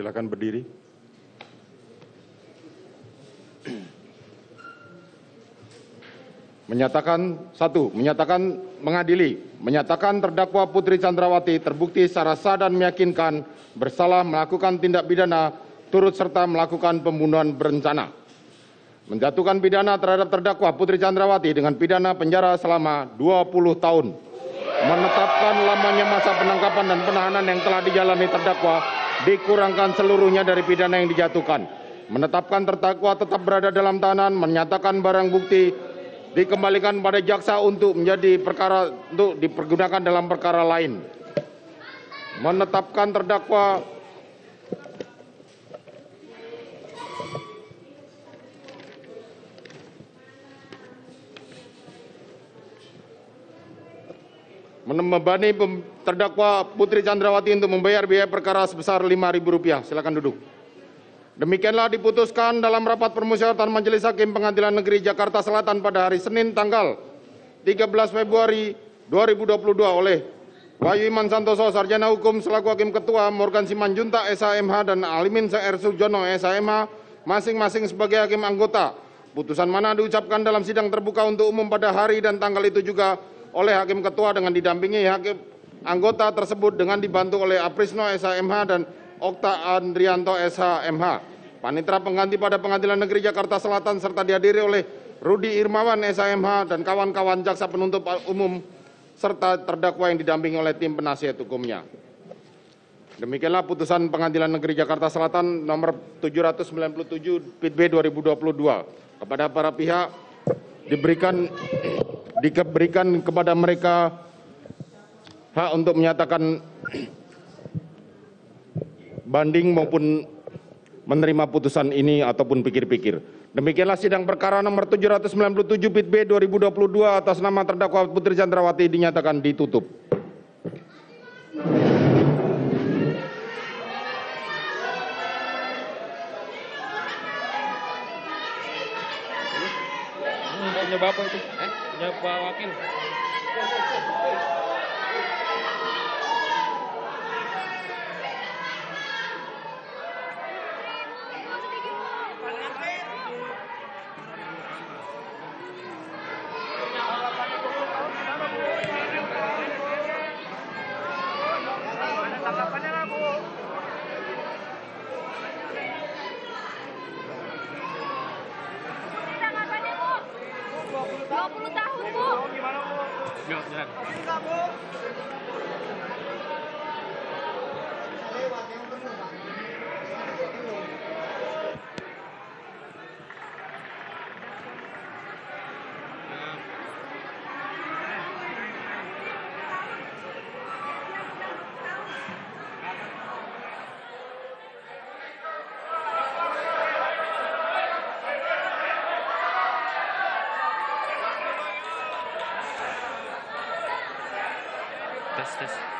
Silakan berdiri. Menyatakan satu, menyatakan mengadili, menyatakan terdakwa Putri Chandrawati terbukti secara sah dan meyakinkan bersalah melakukan tindak pidana turut serta melakukan pembunuhan berencana. Menjatuhkan pidana terhadap terdakwa Putri Chandrawati dengan pidana penjara selama 20 tahun. Menetapkan lamanya masa penangkapan dan penahanan yang telah dijalani terdakwa dikurangkan seluruhnya dari pidana yang dijatuhkan. Menetapkan terdakwa tetap berada dalam tahanan, menyatakan barang bukti dikembalikan pada jaksa untuk menjadi perkara untuk dipergunakan dalam perkara lain. Menetapkan terdakwa membebani terdakwa Putri Chandrawati untuk membayar biaya perkara sebesar Rp5.000. Silakan duduk. Demikianlah diputuskan dalam rapat permusyawaratan Majelis Hakim Pengadilan Negeri Jakarta Selatan pada hari Senin tanggal 13 Februari 2022 oleh Wahyu Iman Santoso, Sarjana Hukum selaku Hakim Ketua, Morgan Simanjunta, SHMH, dan Alimin CR Sujono, SHMH, masing-masing sebagai Hakim Anggota. Putusan mana diucapkan dalam sidang terbuka untuk umum pada hari dan tanggal itu juga oleh Hakim Ketua dengan didampingi Hakim anggota tersebut dengan dibantu oleh Aprisno SHMH dan Okta Andrianto SHMH. Panitra pengganti pada Pengadilan Negeri Jakarta Selatan serta dihadiri oleh Rudi Irmawan SHMH dan kawan-kawan jaksa penuntut umum serta terdakwa yang didampingi oleh tim penasihat hukumnya. Demikianlah putusan Pengadilan Negeri Jakarta Selatan nomor 797 PIT B 2022 kepada para pihak diberikan diberikan kepada mereka hak untuk menyatakan banding maupun menerima putusan ini ataupun pikir-pikir. Demikianlah sidang perkara nomor 797 PIT B 2022 atas nama terdakwa Putri Chandrawati dinyatakan ditutup. Bapak itu, eh? Punya Pak 20 tahun bu gimana bu Yuk, jalan. Justice.